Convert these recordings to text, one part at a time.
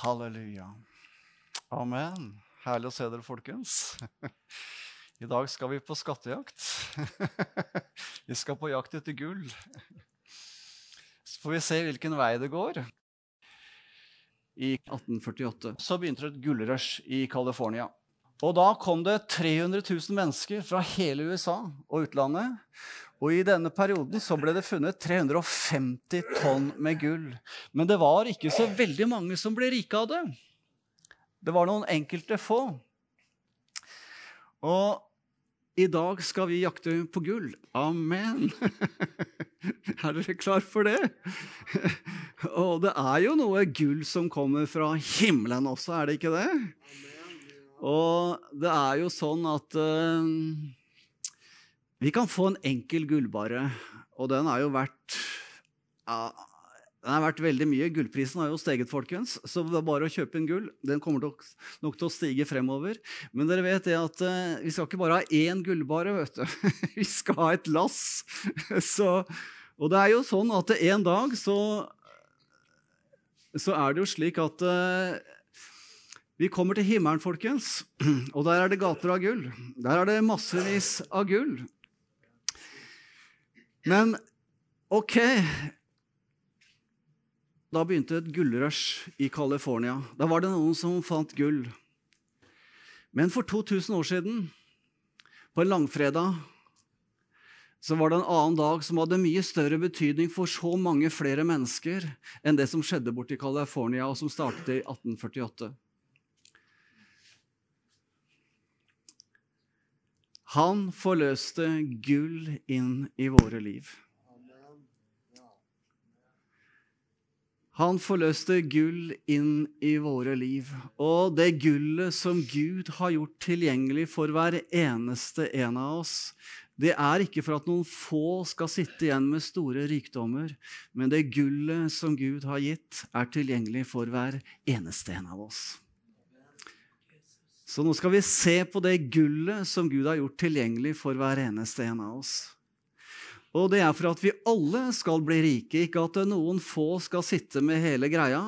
Halleluja. Amen. Herlig å se dere, folkens. I dag skal vi på skattejakt. Vi skal på jakt etter gull. Så får vi se hvilken vei det går. I 1848 så begynte det et gullrush i California. Og da kom det 300 000 mennesker fra hele USA og utlandet. Og i denne perioden så ble det funnet 350 tonn med gull. Men det var ikke så veldig mange som ble rike av det. Det var noen enkelte få. Og i dag skal vi jakte på gull. Amen! Er dere klar for det? Og det er jo noe gull som kommer fra himmelen også, er det ikke det? Og det er jo sånn at uh, vi kan få en enkel gullbarre, og den er jo verdt ja, den er verdt veldig mye. Gullprisen har jo steget, folkens. Så det er bare å kjøpe en gull. Den kommer nok, nok til å stige fremover. Men dere vet det at uh, vi skal ikke bare ha én gullbare, vet du. vi skal ha et lass. så, og det er jo sånn at en dag så, så er det jo slik at uh, vi kommer til himmelen, folkens, og der er det gater av gull. Der er det massevis av gull. Men ok, da begynte et gullrush i California. Da var det noen som fant gull. Men for 2000 år siden, på en langfredag, så var det en annen dag som hadde mye større betydning for så mange flere mennesker enn det som skjedde borte i California, og som startet i 1848. Han forløste gull inn i våre liv. Han forløste gull inn i våre liv. Og det gullet som Gud har gjort tilgjengelig for hver eneste en av oss, det er ikke for at noen få skal sitte igjen med store rikdommer, men det gullet som Gud har gitt, er tilgjengelig for hver eneste en av oss. Så nå skal vi se på det gullet som Gud har gjort tilgjengelig for hver eneste en av oss. Og det er for at vi alle skal bli rike, ikke at noen få skal sitte med hele greia,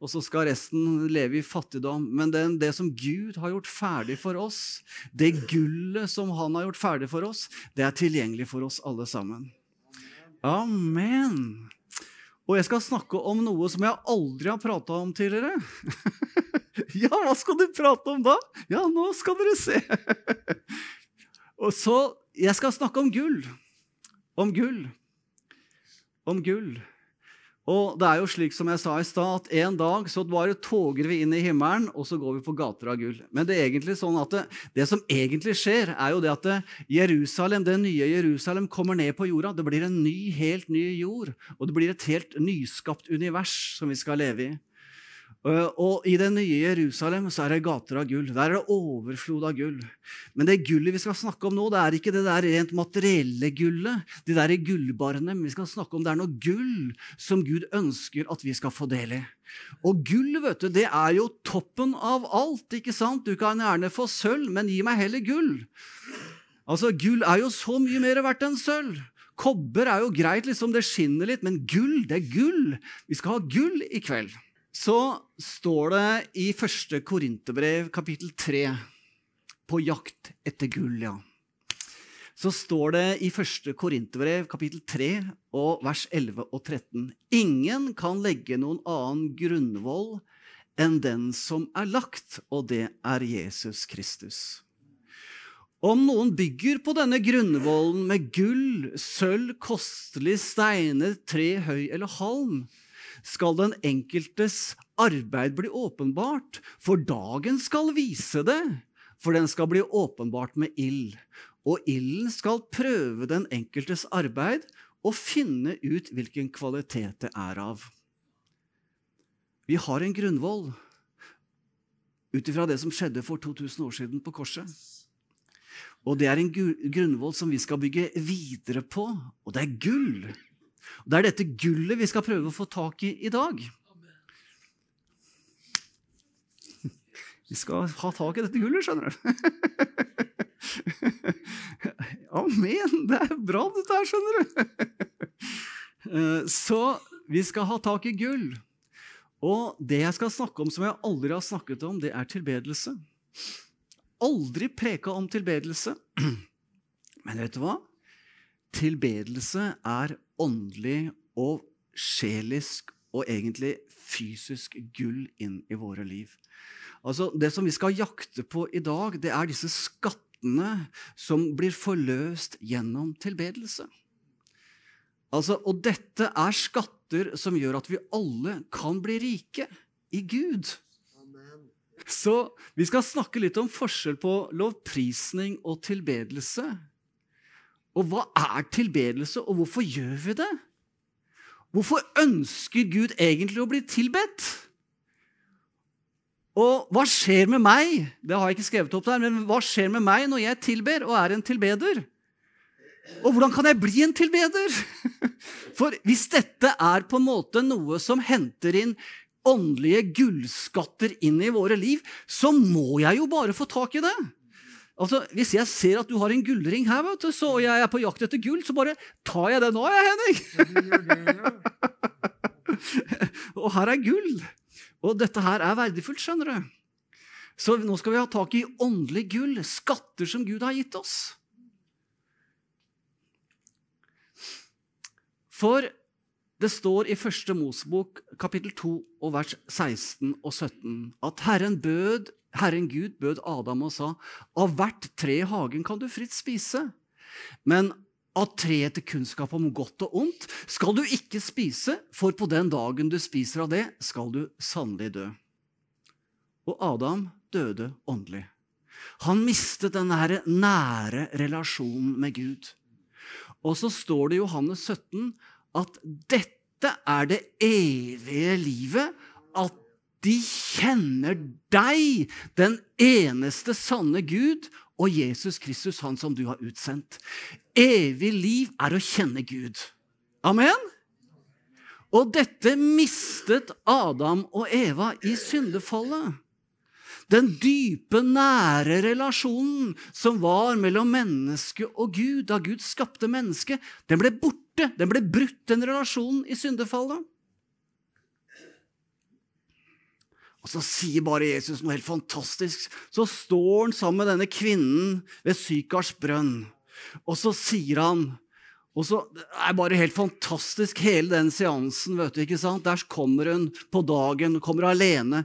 og så skal resten leve i fattigdom. Men det, det, som Gud har gjort ferdig for oss, det gullet som han har gjort ferdig for oss, det er tilgjengelig for oss alle sammen. Amen. Og jeg skal snakke om noe som jeg aldri har prata om tidligere. ja, hva skal du prate om da? Ja, nå skal dere se. og så, Jeg skal snakke om gull om gull. Om gull. Og det er jo slik som jeg sa i stad, at en dag så bare toger vi inn i himmelen, og så går vi på gater av gull. Men det, er egentlig sånn at det, det som egentlig skjer, er jo det at Jerusalem, det nye Jerusalem kommer ned på jorda. Det blir en ny, helt ny jord. Og det blir et helt nyskapt univers som vi skal leve i. Eh, og i det nye Jerusalem så er det gater av gull. Der er det overflod av gull. Men det gullet vi skal snakke om nå, det er ikke det der rent materielle gullet, de der gullbarene, men vi skal snakke om det er noe gull som Gud ønsker at vi skal få del i. Og gull, vet du, det er jo toppen av alt, ikke sant? Du kan gjerne få sølv, men gi meg heller gull. Altså, Gull er jo så mye mer verdt enn sølv. Kobber er jo greit, liksom, det skinner litt, men gull, det er gull. Vi skal ha gull i kveld så står det i første Korinterbrev, kapittel 3, på jakt etter gull, ja. Så står det i første Korinterbrev, kapittel 3, og vers 11 og 13.: Ingen kan legge noen annen grunnvoll enn den som er lagt, og det er Jesus Kristus. Om noen bygger på denne grunnvollen med gull, sølv, kostelige steiner, tre, høy eller halm, skal den enkeltes arbeid bli åpenbart, for dagen skal vise det, for den skal bli åpenbart med ild. Og ilden skal prøve den enkeltes arbeid og finne ut hvilken kvalitet det er av. Vi har en grunnvoll ut ifra det som skjedde for 2000 år siden på korset. Og det er en grunnvoll som vi skal bygge videre på, og det er gull. Og Det er dette gullet vi skal prøve å få tak i i dag. Vi skal ha tak i dette gullet, skjønner du. Amen! Det er bra, dette her, skjønner du. Eh, så vi skal ha tak i gull. Og det jeg skal snakke om som jeg aldri har snakket om, det er tilbedelse. Aldri preka om tilbedelse. Men vet du hva? Tilbedelse er åndelig og sjelisk og egentlig fysisk gull inn i våre liv. Altså, Det som vi skal jakte på i dag, det er disse skattene som blir forløst gjennom tilbedelse. Altså, og dette er skatter som gjør at vi alle kan bli rike i Gud. Så vi skal snakke litt om forskjell på lovprisning og tilbedelse. Og hva er tilbedelse, og hvorfor gjør vi det? Hvorfor ønsker Gud egentlig å bli tilbedt? Og hva skjer med meg det har jeg ikke skrevet opp der, men hva skjer med meg når jeg tilber og er en tilbeder? Og hvordan kan jeg bli en tilbeder? For hvis dette er på en måte noe som henter inn åndelige gullskatter inn i våre liv, så må jeg jo bare få tak i det. Altså, Hvis jeg ser at du har en gullring her, vet du, så, og jeg er på jakt etter gull, så bare tar jeg den nå, jeg, Henning. og her er gull. Og dette her er verdifullt, skjønner du. Så nå skal vi ha tak i åndelig gull, skatter som Gud har gitt oss. For det står i første Mosebok kapittel 2 og vers 16 og 17 at Herren, bød, Herren Gud bød Adam og sa, av hvert tre i hagen kan du fritt spise, men av treet til kunnskap om godt og ondt skal du ikke spise, for på den dagen du spiser av det, skal du sannelig dø. Og Adam døde åndelig. Han mistet den nære relasjonen med Gud. Og så står det i Johannes 17 at dette er det evige livet, at de kjenner deg, den eneste sanne Gud, og Jesus Kristus, han som du har utsendt. Evig liv er å kjenne Gud. Amen? Og dette mistet Adam og Eva i syndefallet. Den dype, nære relasjonen som var mellom menneske og Gud da Gud skapte mennesket, den ble borte. Den ble brutt, den relasjonen, i syndefallet. Og så sier bare Jesus noe helt fantastisk. Så står han sammen med denne kvinnen ved Sykars brønn. Og så sier han og så Det er bare helt fantastisk, hele den seansen. vet du, ikke sant? Der kommer hun på dagen, kommer alene,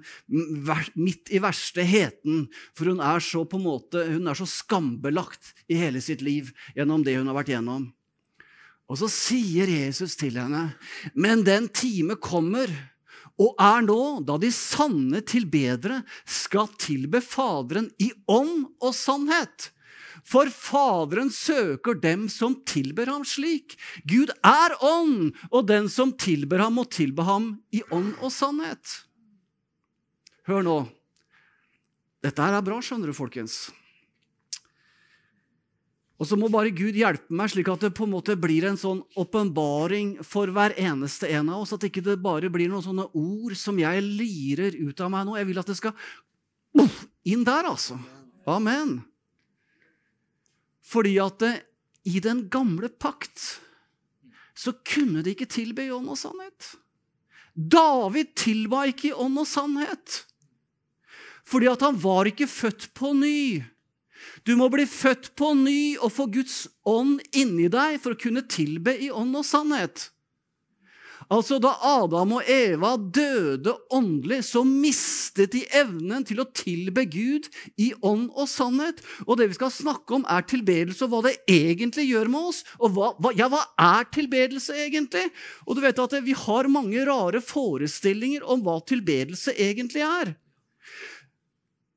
midt i verste heten. For hun er så på en måte, hun er så skambelagt i hele sitt liv gjennom det hun har vært gjennom. Og så sier Jesus til henne, men den time kommer og er nå, da de sanne tilbedere skal tilbe Faderen i ånd og sannhet. For Faderen søker dem som tilber ham slik. Gud er ånd, og den som tilber ham, må tilbe ham i ånd og sannhet. Hør nå. Dette er bra, skjønner du, folkens. Og så må bare Gud hjelpe meg, slik at det på en måte blir en sånn åpenbaring for hver eneste en av oss. At ikke det bare blir noen sånne ord som jeg lirer ut av meg nå. Jeg vil at det skal inn der, altså. Amen. Fordi at det, i den gamle pakt så kunne de ikke tilbe i ånd og sannhet. David tilba ikke i ånd og sannhet. Fordi at han var ikke født på ny. Du må bli født på ny og få Guds ånd inni deg for å kunne tilbe i ånd og sannhet. Altså, Da Adam og Eva døde åndelig, så mistet de evnen til å tilbe Gud i ånd og sannhet. Og det vi skal snakke om, er tilbedelse og hva det egentlig gjør med oss. Og hva, hva, ja, hva er tilbedelse egentlig? Og du vet at Vi har mange rare forestillinger om hva tilbedelse egentlig er.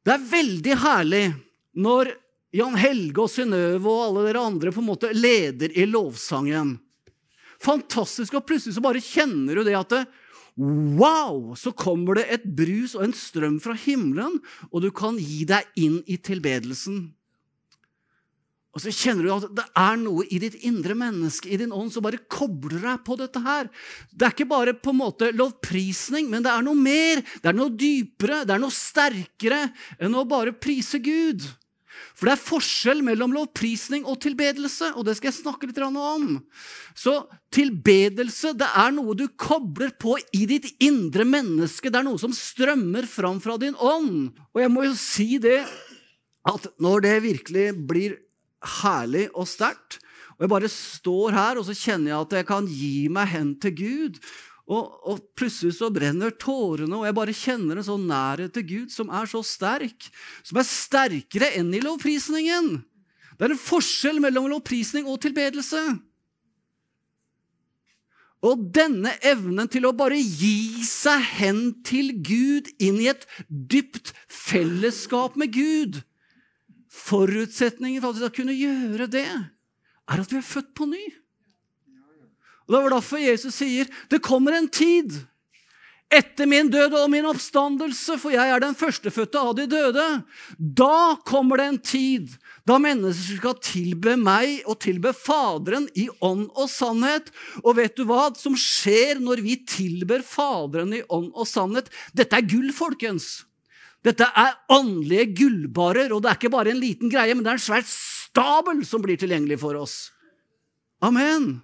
Det er veldig herlig når Jan Helge og Synnøve og alle dere andre på en måte leder i lovsangen. Fantastisk, og plutselig så bare kjenner du det at det, Wow! Så kommer det et brus og en strøm fra himmelen, og du kan gi deg inn i tilbedelsen. Og så kjenner du at det er noe i ditt indre menneske, i din ånd, som bare kobler deg på dette her. Det er ikke bare på en måte lovprisning, men det er noe mer. Det er noe dypere, det er noe sterkere enn å bare prise Gud. For det er forskjell mellom lovprisning og tilbedelse, og det skal jeg snakke litt om. Så tilbedelse det er noe du kobler på i ditt indre menneske. Det er noe som strømmer fram fra din ånd. Og jeg må jo si det at når det virkelig blir herlig og sterkt, og jeg bare står her og så kjenner jeg at jeg kan gi meg hen til Gud og, og, plutselig så brenner tårene, og jeg bare kjenner en sånn nærhet til Gud som er så sterk. Som er sterkere enn i lovprisningen. Det er en forskjell mellom lovprisning og tilbedelse. Og denne evnen til å bare gi seg hen til Gud, inn i et dypt fellesskap med Gud Forutsetningen for at vi skal kunne gjøre det, er at vi er født på ny. Og Det var derfor Jesus sier det kommer en tid etter min død og min oppstandelse, for jeg er den førstefødte av de døde. Da kommer det en tid da mennesker skal tilbe meg og tilbe Faderen i ånd og sannhet. Og vet du hva som skjer når vi tilber Faderen i ånd og sannhet? Dette er gull, folkens. Dette er åndelige gullbarer, og det er ikke bare en liten greie, men det er en svært stabel som blir tilgjengelig for oss. Amen.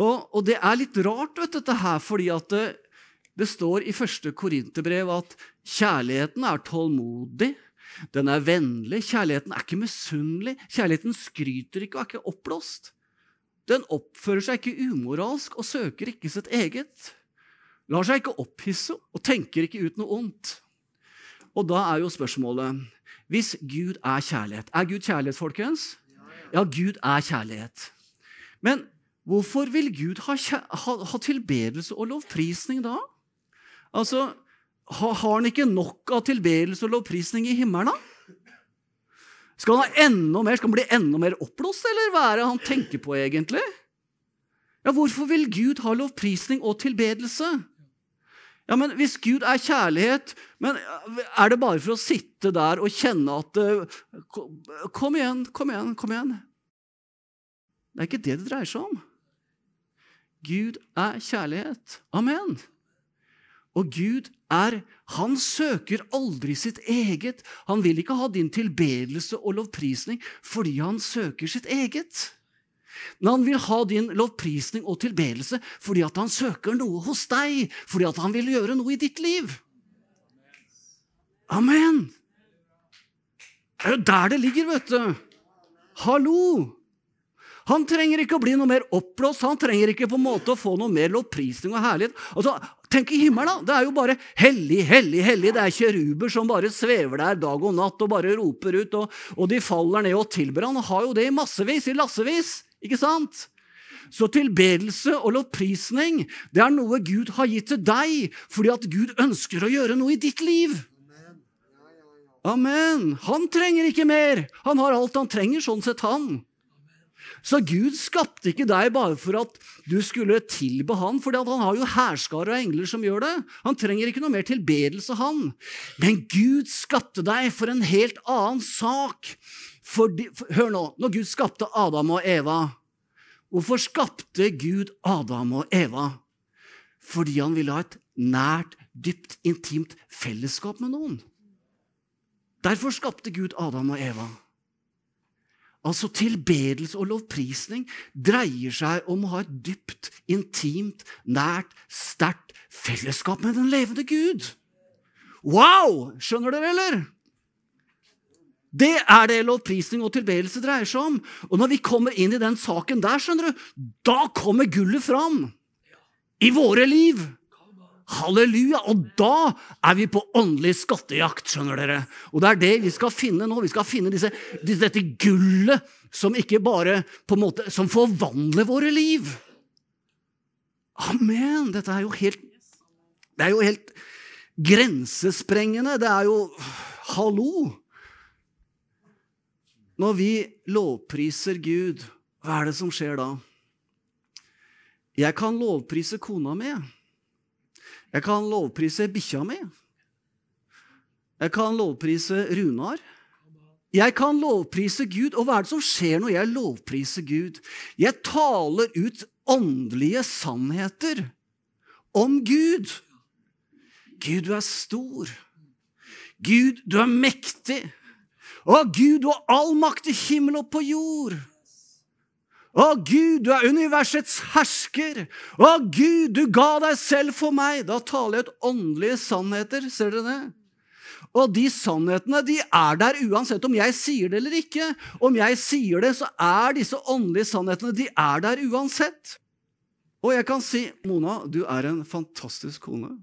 Og, og, det er litt rart, vet du, dette her, fordi at det, det står i første Korinterbrev at kjærligheten er tålmodig, den er vennlig, kjærligheten er ikke misunnelig, kjærligheten skryter ikke og er ikke oppblåst. Den oppfører seg ikke umoralsk og søker ikke sitt eget. Lar seg ikke opphisse og tenker ikke ut noe ondt. Og da er jo spørsmålet Hvis Gud er kjærlighet Er Gud kjærlighet, folkens? Ja, Gud er kjærlighet. Men Hvorfor vil Gud ha, ha, ha tilbedelse og lovprisning da? Altså, ha, Har han ikke nok av tilbedelse og lovprisning i himmelen, da? Skal han ha enda mer, skal han bli enda mer oppblåst, eller hva er det han tenker på egentlig? Ja, Hvorfor vil Gud ha lovprisning og tilbedelse? Ja, men Hvis Gud er kjærlighet, men er det bare for å sitte der og kjenne at Kom igjen, kom igjen, kom igjen. Det er ikke det det dreier seg om. Gud er kjærlighet. Amen. Og Gud er Han søker aldri sitt eget. Han vil ikke ha din tilbedelse og lovprisning fordi han søker sitt eget. Men han vil ha din lovprisning og tilbedelse fordi at han søker noe hos deg, fordi at han vil gjøre noe i ditt liv. Amen! Det er jo der det ligger, vet du. Hallo! Han trenger ikke å bli noe mer oppblåst, han trenger ikke på en måte å få noe mer lovprisning og herlighet. Altså, tenk i himmelen, da! Det er jo bare hellig, hellig, hellig. Det er kjeruber som bare svever der dag og natt og bare roper ut, og, og de faller ned og tilber han. har jo det i massevis, i lassevis. Ikke sant? Så tilbedelse og lovprisning det er noe Gud har gitt til deg fordi at Gud ønsker å gjøre noe i ditt liv. Amen. Han trenger ikke mer. Han har alt han trenger, sånn sett, han. Så Gud skapte ikke deg bare for at du skulle tilbe han, for han har jo hærskarer av engler som gjør det. Han trenger ikke noe mer tilbedelse, han. Men Gud skapte deg for en helt annen sak. For, hør nå, når Gud skapte Adam og Eva Hvorfor skapte Gud Adam og Eva? Fordi han ville ha et nært, dypt, intimt fellesskap med noen. Derfor skapte Gud Adam og Eva. Altså tilbedelse og lovprisning dreier seg om å ha et dypt, intimt, nært, sterkt fellesskap med den levende Gud. Wow! Skjønner dere, eller? Det er det lovprisning og tilbedelse dreier seg om. Og når vi kommer inn i den saken der, skjønner du, da kommer gullet fram. I våre liv. Halleluja! Og da er vi på åndelig skattejakt, skjønner dere. Og det er det vi skal finne nå. Vi skal finne disse, dette gullet som ikke bare på en måte, som forvandler våre liv. Amen! Dette er jo helt Det er jo helt grensesprengende. Det er jo Hallo! Når vi lovpriser Gud, hva er det som skjer da? Jeg kan lovprise kona mi. Jeg kan lovprise bikkja mi. Jeg kan lovprise Runar. Jeg kan lovprise Gud. Og hva er det som skjer når jeg lovpriser Gud? Jeg taler ut åndelige sannheter om Gud. Gud, du er stor. Gud, du er mektig. Å, Gud, du har all makt i himmel og på jord. Å, Gud, du er universets hersker. Å, Gud, du ga deg selv for meg. Da taler jeg ut åndelige sannheter. Ser dere det? Og de sannhetene de er der uansett om jeg sier det eller ikke. Om jeg sier det, så er disse åndelige sannhetene de er der uansett. Og jeg kan si, Mona, du er en fantastisk kone.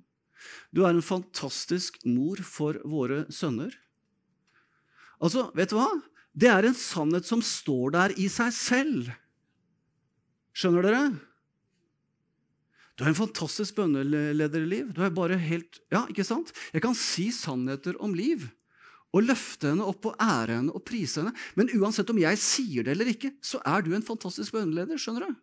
Du er en fantastisk mor for våre sønner. Altså, vet du hva? Det er en sannhet som står der i seg selv. Skjønner dere? Du har en fantastisk bønneleder, Liv. Du er bare helt Ja, ikke sant? Jeg kan si sannheter om Liv og løfte henne opp og ære henne og prise henne. Men uansett om jeg sier det eller ikke, så er du en fantastisk bønneleder. Skjønner du?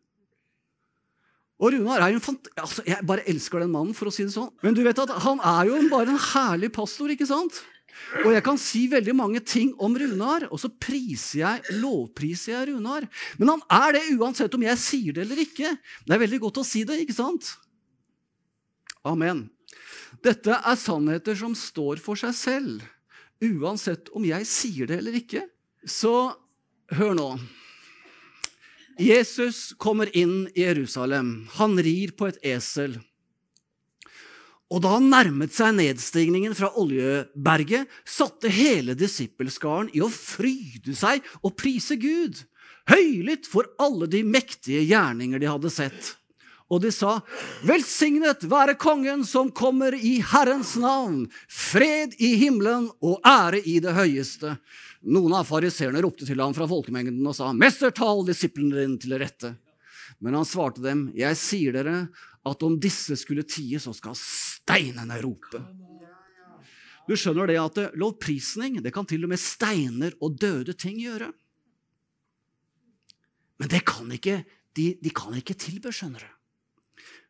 Og Runar er jo en fant altså, Jeg bare elsker den mannen, for å si det sånn. Men du vet at han er jo bare en herlig pastor, ikke sant? Og jeg kan si veldig mange ting om Runar, og så priser jeg, lovpriser jeg Runar. Men han er det uansett om jeg sier det eller ikke. Det er veldig godt å si det, ikke sant? Amen. Dette er sannheter som står for seg selv, uansett om jeg sier det eller ikke. Så hør nå. Jesus kommer inn i Jerusalem. Han rir på et esel. Og da han nærmet seg nedstigningen fra Oljeberget, satte hele disippelskaren i å fryde seg og prise Gud, høylytt for alle de mektige gjerninger de hadde sett. Og de sa, Velsignet være Kongen som kommer i Herrens navn, fred i himmelen og ære i det høyeste. Noen av fariseerne ropte til ham fra folkemengden og sa, Mester, tal disiplene dine til rette. Men han svarte dem, Jeg sier dere at om disse skulle tie, så skal steinene rope. Du skjønner det at lovprisning det kan til og med steiner og døde ting gjøre. Men det kan ikke, de, de kan ikke tilbe, skjønner du.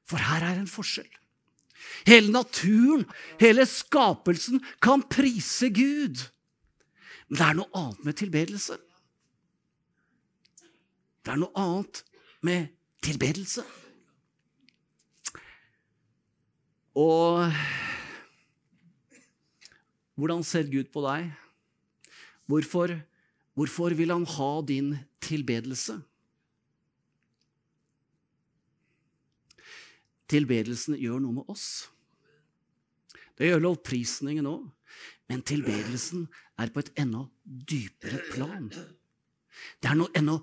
For her er en forskjell. Hele naturen, hele skapelsen, kan prise Gud. Men det er noe annet med tilbedelse. Det er noe annet med tilbedelse. Og hvordan ser Gud på deg? Hvorfor, hvorfor vil han ha din tilbedelse? Tilbedelsen gjør noe med oss. Det gjør lovprisningen òg. Men tilbedelsen er på et enda dypere plan. Det er noe enda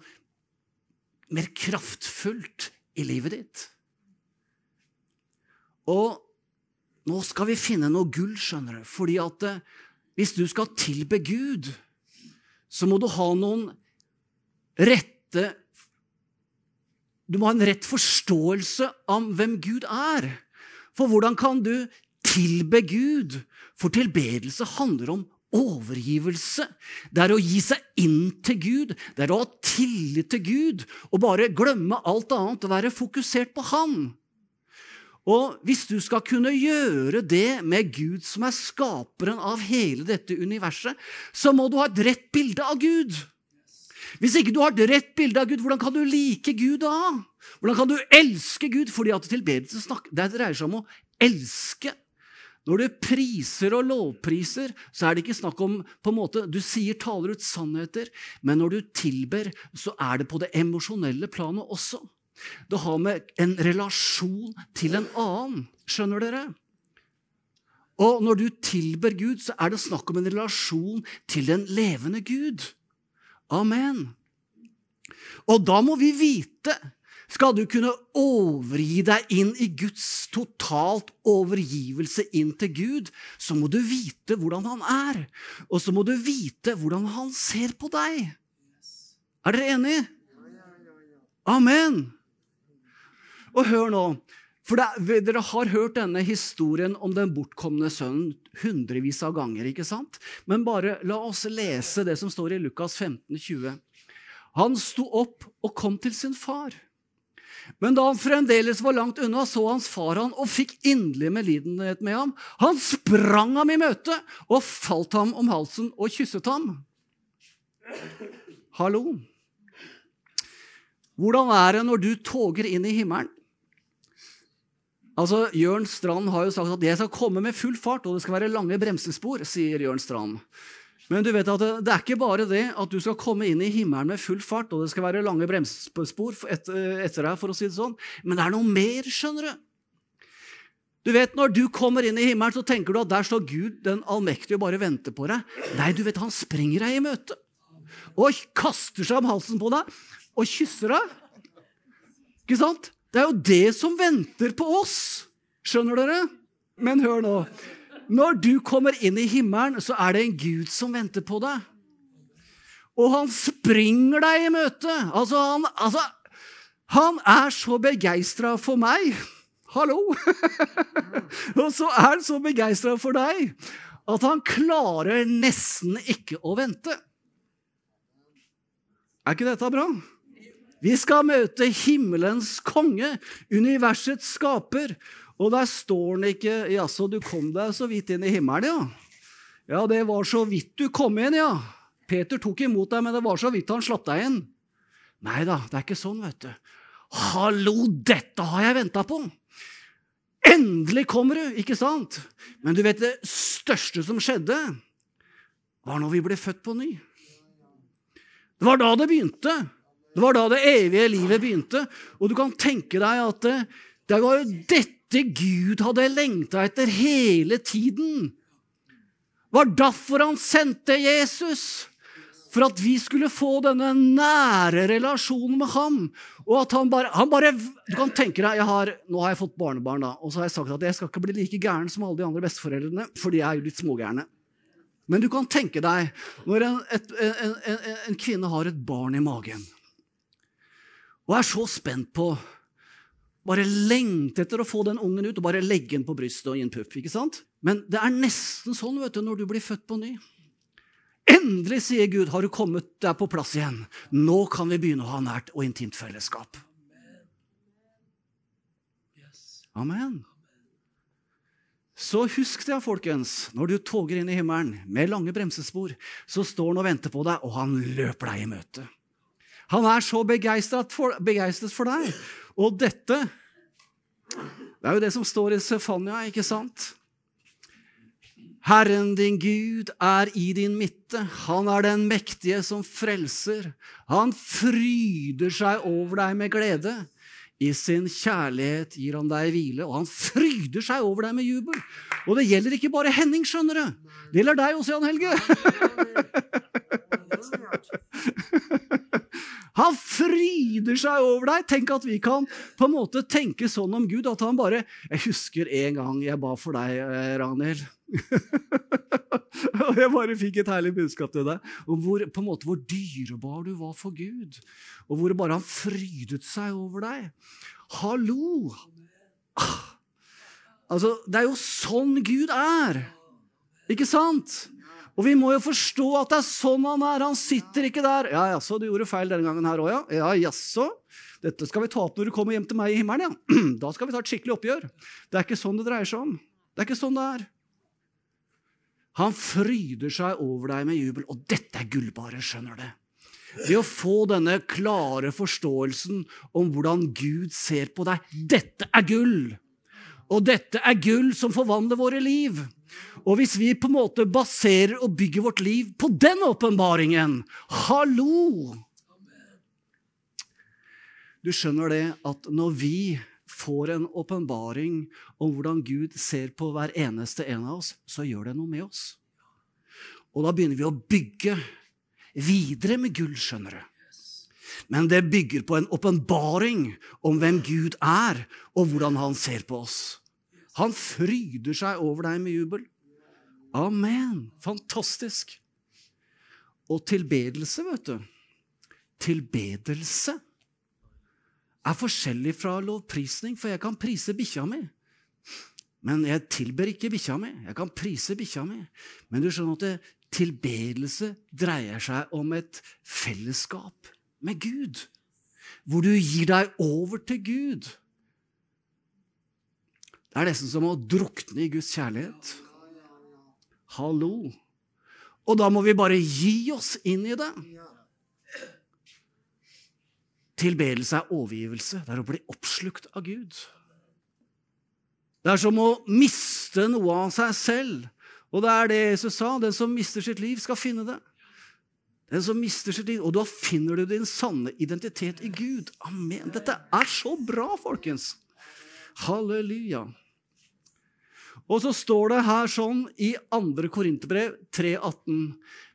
mer kraftfullt i livet ditt. Og nå skal vi finne noe gull, skjønner du. Fordi at eh, hvis du skal tilbe Gud, så må du ha noen rette Du må ha en rett forståelse av hvem Gud er. For hvordan kan du tilbe Gud? For tilbedelse handler om overgivelse. Det er å gi seg inn til Gud. Det er å ha tillit til Gud og bare glemme alt annet og være fokusert på Han. Og hvis du skal kunne gjøre det med Gud, som er skaperen av hele dette universet, så må du ha et rett bilde av Gud. Hvis ikke du har et rett bilde av Gud, hvordan kan du like Gud da? Hvordan kan du elske Gud? Fordi at tilbedelse det dreier seg om å elske. Når du priser og lovpriser, så er det ikke snakk om på en måte, Du sier, taler ut sannheter, men når du tilber, så er det på det emosjonelle planet også. Det har med en relasjon til en annen. Skjønner dere? Og når du tilber Gud, så er det snakk om en relasjon til den levende Gud. Amen. Og da må vi vite skal du kunne overgi deg inn i Guds totalt overgivelse inn til Gud, så må du vite hvordan han er. Og så må du vite hvordan han ser på deg. Er dere enige? Amen. Og hør nå. For det, Dere har hørt denne historien om den bortkomne sønnen hundrevis av ganger. ikke sant? Men bare la oss lese det som står i Lukas 15, 20. Han sto opp og kom til sin far. Men da han fremdeles var langt unna, så hans far han og fikk inderlig medlidenhet med ham. Han sprang ham i møte og falt ham om halsen og kysset ham. Hallo? Hvordan er det når du toger inn i himmelen? Altså, Jørn Strand har jo sagt at 'jeg skal komme med full fart', og det skal være lange bremsespor, sier Jørn Strand. Men du vet at det, det, er ikke bare det at du skal komme inn i himmelen med full fart, og det skal være lange bremsespor etter, etter deg, for å si det sånn, men det er noe mer, skjønner du. Du vet, Når du kommer inn i himmelen, så tenker du at der står Gud den allmektige og bare venter på deg. Nei, du vet, han springer deg i møte og kaster seg om halsen på deg og kysser deg. Ikke sant? Det er jo det som venter på oss. Skjønner dere? Men hør nå. Når du kommer inn i himmelen, så er det en Gud som venter på deg. Og han springer deg i møte. Altså, han, altså, han er så begeistra for meg. Hallo! og så er han så begeistra for deg at han klarer nesten ikke å vente. Er ikke dette bra? Vi skal møte himmelens konge, universets skaper. Og der står han ikke 'Jaså, du kom deg så vidt inn i himmelen', ja. Ja, det var så vidt du kom inn, ja. Peter tok imot deg, men det var så vidt han slapp deg inn. Nei da, det er ikke sånn, vet du. Hallo, dette har jeg venta på! Endelig kommer du, ikke sant? Men du vet, det største som skjedde, var når vi ble født på ny. Det var da det begynte. Det var da det evige livet begynte. Og du kan tenke deg at det, det var jo dette Gud hadde lengta etter hele tiden. Det var derfor han sendte Jesus. For at vi skulle få denne nære relasjonen med ham. Og at han bare, han bare Du kan tenke deg, har, Nå har jeg fått barnebarn, da, og så har jeg sagt at jeg skal ikke bli like gæren som alle de andre besteforeldrene, for de er jo litt smågærne. Men du kan tenke deg når en, et, en, en, en kvinne har et barn i magen og er så spent på bare lengter etter å få den ungen ut og bare legge den på brystet og gi en puff. ikke sant? Men det er nesten sånn vet du, når du blir født på ny. Endelig, sier Gud, har du kommet deg på plass igjen. Nå kan vi begynne å ha nært og intimt fellesskap. Amen. Så husk det, folkens. Når du toger inn i himmelen med lange bremsespor, så står han og venter på deg, og han løper deg i møte. Han er så begeistret for, begeistret for deg. Og dette Det er jo det som står i Sefania, ikke sant? Herren din Gud er i din midte. Han er den mektige som frelser. Han fryder seg over deg med glede. I sin kjærlighet gir han deg hvile, og han fryder seg over deg med jubel. Og det gjelder ikke bare Henning, skjønner du. Det gjelder deg også, Jan Helge. Han fryder seg over deg. Tenk at vi kan på en måte tenke sånn om Gud at han bare Jeg husker en gang jeg ba for deg, Ranhild. Og jeg bare fikk et herlig budskap til deg om hvor, på en måte hvor dyrebar du var for Gud. Og hvor bare han frydet seg over deg. Hallo! Ah. Altså, det er jo sånn Gud er. Ikke sant? Og vi må jo forstå at det er sånn han er. Han sitter ikke der. Ja, jaså, du gjorde feil denne gangen her òg, ja? Ja, jaså? Dette skal vi ta opp når du kommer hjem til meg i himmelen, ja. Da skal vi ta et skikkelig oppgjør. Det er ikke sånn det dreier seg om. Det er ikke sånn det er. Han fryder seg over deg med jubel, og dette er gullbare, skjønner du. Ved å få denne klare forståelsen om hvordan Gud ser på deg. Dette er gull! Og dette er gull som forvandler våre liv. Og hvis vi på en måte baserer og bygger vårt liv på den åpenbaringen Hallo! Du skjønner det at når vi får en åpenbaring om hvordan Gud ser på hver eneste en av oss, så gjør det noe med oss. Og da begynner vi å bygge videre med gull, skjønner du. Men det bygger på en åpenbaring om hvem Gud er, og hvordan han ser på oss. Han fryder seg over deg med jubel. Amen. Fantastisk. Og tilbedelse, vet du Tilbedelse er forskjellig fra lovprisning, for jeg kan prise bikkja mi. Men jeg tilber ikke bikkja mi. Jeg kan prise bikkja mi. Men du skjønner at det, tilbedelse dreier seg om et fellesskap med Gud. Hvor du gir deg over til Gud. Det er nesten som å drukne i Guds kjærlighet. Hallo. Og da må vi bare gi oss inn i det. Tilbedelse er overgivelse. Det er å bli oppslukt av Gud. Det er som å miste noe av seg selv. Og det er det Jesus sa. Den som mister sitt liv, skal finne det. Den som mister sitt liv, Og da finner du din sanne identitet i Gud. Amen. Dette er så bra, folkens. Halleluja. Og så står det her sånn i 2. Korinterbrev 3,18.: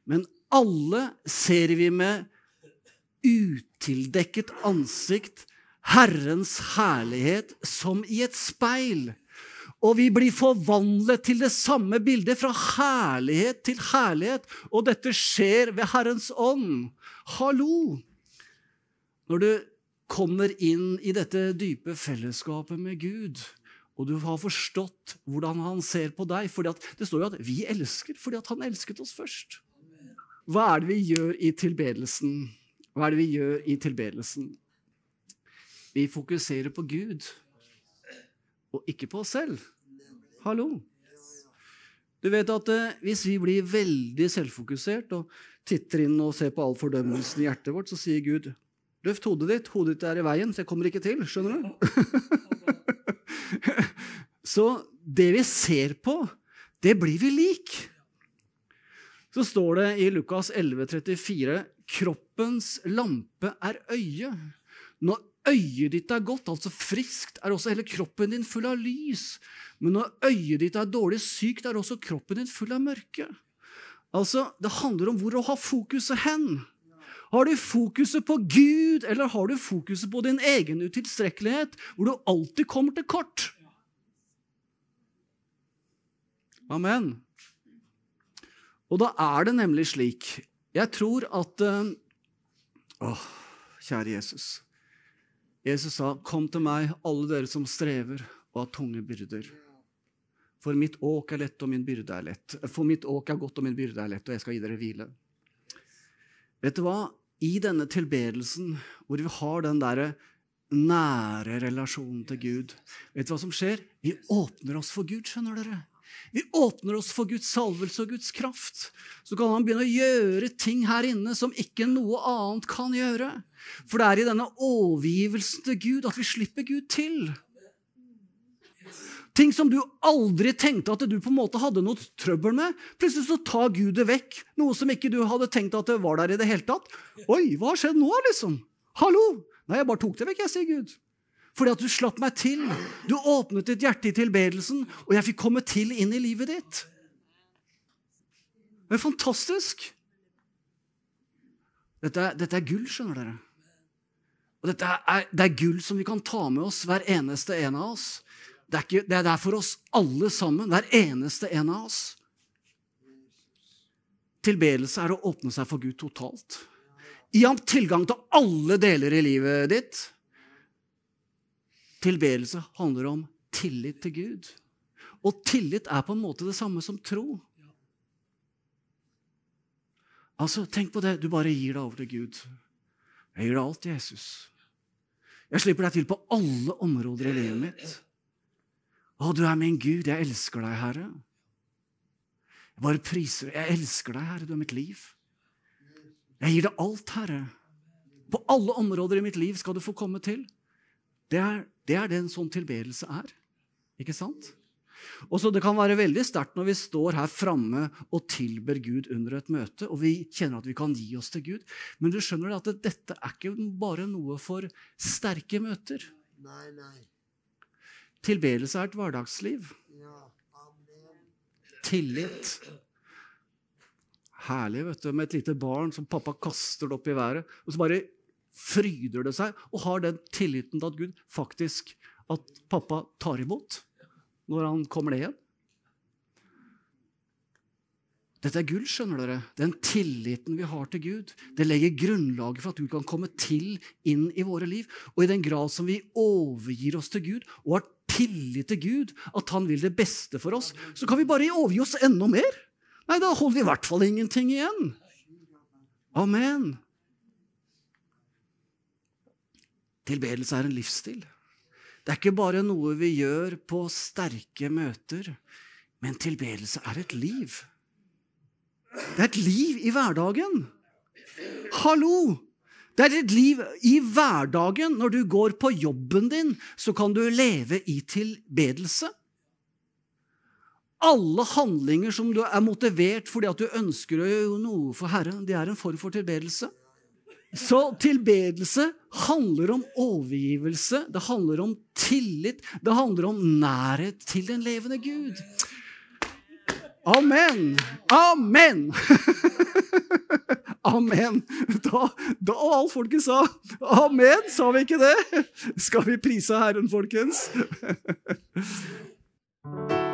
Men alle ser vi med utildekket ansikt Herrens herlighet som i et speil. Og vi blir forvandlet til det samme bildet, fra herlighet til herlighet. Og dette skjer ved Herrens ånd. Hallo! Når du kommer inn i dette dype fellesskapet med Gud, og du har forstått hvordan han ser på deg for Det står jo at vi elsker fordi han elsket oss først. Hva er det vi gjør i tilbedelsen? Hva er det vi gjør i tilbedelsen? Vi fokuserer på Gud og ikke på oss selv. Hallo? Du vet at eh, Hvis vi blir veldig selvfokusert og titter inn og ser på all fordømmelsen i hjertet vårt, så sier Gud Løft hodet ditt. Hodet ditt er i veien, så jeg kommer ikke til. Skjønner du? så det vi ser på, det blir vi lik. Så står det i Lukas 11,34.: kroppens lampe er øyet. Når øyet ditt er godt, altså friskt, er også hele kroppen din full av lys. Men når øyet ditt er dårlig sykt, er også kroppen din full av mørke. Altså, Det handler om hvor å ha fokuset hen. Har du fokuset på Gud, eller har du fokuset på din egen utilstrekkelighet, hvor du alltid kommer til kort? Amen. Og da er det nemlig slik Jeg tror at uh, Åh, kjære Jesus. Jesus sa, 'Kom til meg, alle dere som strever og har tunge byrder.' For mitt åk er lett, og min byrde er lett. For mitt åk er godt, og min byrde er lett, og jeg skal gi dere hvile. Vet du hva? I denne tilbedelsen, hvor vi har den derre nære relasjonen til Gud, vet du hva som skjer? Vi åpner oss for Gud, skjønner dere. Vi åpner oss for Guds salvelse og Guds kraft. Så kan han begynne å gjøre ting her inne som ikke noe annet kan gjøre. For det er i denne overgivelsen til Gud at vi slipper Gud til. Ting som du aldri tenkte at du på en måte hadde noe trøbbel med. Plutselig så tar Gud det vekk. Noe som ikke du hadde tenkt at det var der i det hele tatt. Oi, hva har skjedd nå, liksom? Hallo! Nei, jeg bare tok det vekk, jeg, sier Gud. Fordi at du slapp meg til. Du åpnet ditt hjerte i tilbedelsen, og jeg fikk komme til inn i livet ditt. Det er fantastisk. Dette, dette er gull, skjønner dere. Og dette er, det er gull som vi kan ta med oss, hver eneste en av oss. Det er, ikke, det er der for oss alle sammen, hver eneste en av oss. Tilbedelse er å åpne seg for Gud totalt. Gi ham tilgang til alle deler i livet ditt. Tilbedelse handler om tillit til Gud. Og tillit er på en måte det samme som tro. Altså, Tenk på det. Du bare gir deg over til Gud. Jeg gir deg alt, Jesus. Jeg slipper deg til på alle områder i livet mitt. Å, du er min Gud. Jeg elsker deg, Herre. Jeg bare priser Jeg elsker deg, Herre. Du er mitt liv. Jeg gir deg alt, Herre. På alle områder i mitt liv skal du få komme til. Det er, det er det en sånn tilbedelse er. Ikke sant? Og så Det kan være veldig sterkt når vi står her framme og tilber Gud under et møte, og vi kjenner at vi kan gi oss til Gud. Men du skjønner at dette er ikke bare noe for sterke møter. Nei, nei. Tilbedelse er et hverdagsliv. Ja, amen. Tillit. Herlig vet du, med et lite barn som pappa kaster det opp i været. og så bare fryder det seg og har den tilliten til at Gud faktisk At pappa tar imot når han kommer ned igjen. Dette er gull, skjønner dere. Den tilliten vi har til Gud, det legger grunnlaget for at Gud kan komme til inn i våre liv. Og i den grad som vi overgir oss til Gud og har tillit til Gud, at han vil det beste for oss, så kan vi bare overgi oss enda mer. Nei, da holder vi i hvert fall ingenting igjen. Amen. Tilbedelse er en livsstil. Det er ikke bare noe vi gjør på sterke møter, men tilbedelse er et liv. Det er et liv i hverdagen. Hallo! Det er et liv i hverdagen. Når du går på jobben din, så kan du leve i tilbedelse. Alle handlinger som du er motivert fordi at du ønsker å gjøre noe for Herren, det er en form for tilbedelse. Så tilbedelse handler om overgivelse, det handler om tillit, det handler om nærhet til den levende Gud. Amen! Amen! Amen. Da, da alt folket sa amen, sa vi ikke det? Skal vi prise Herren, folkens?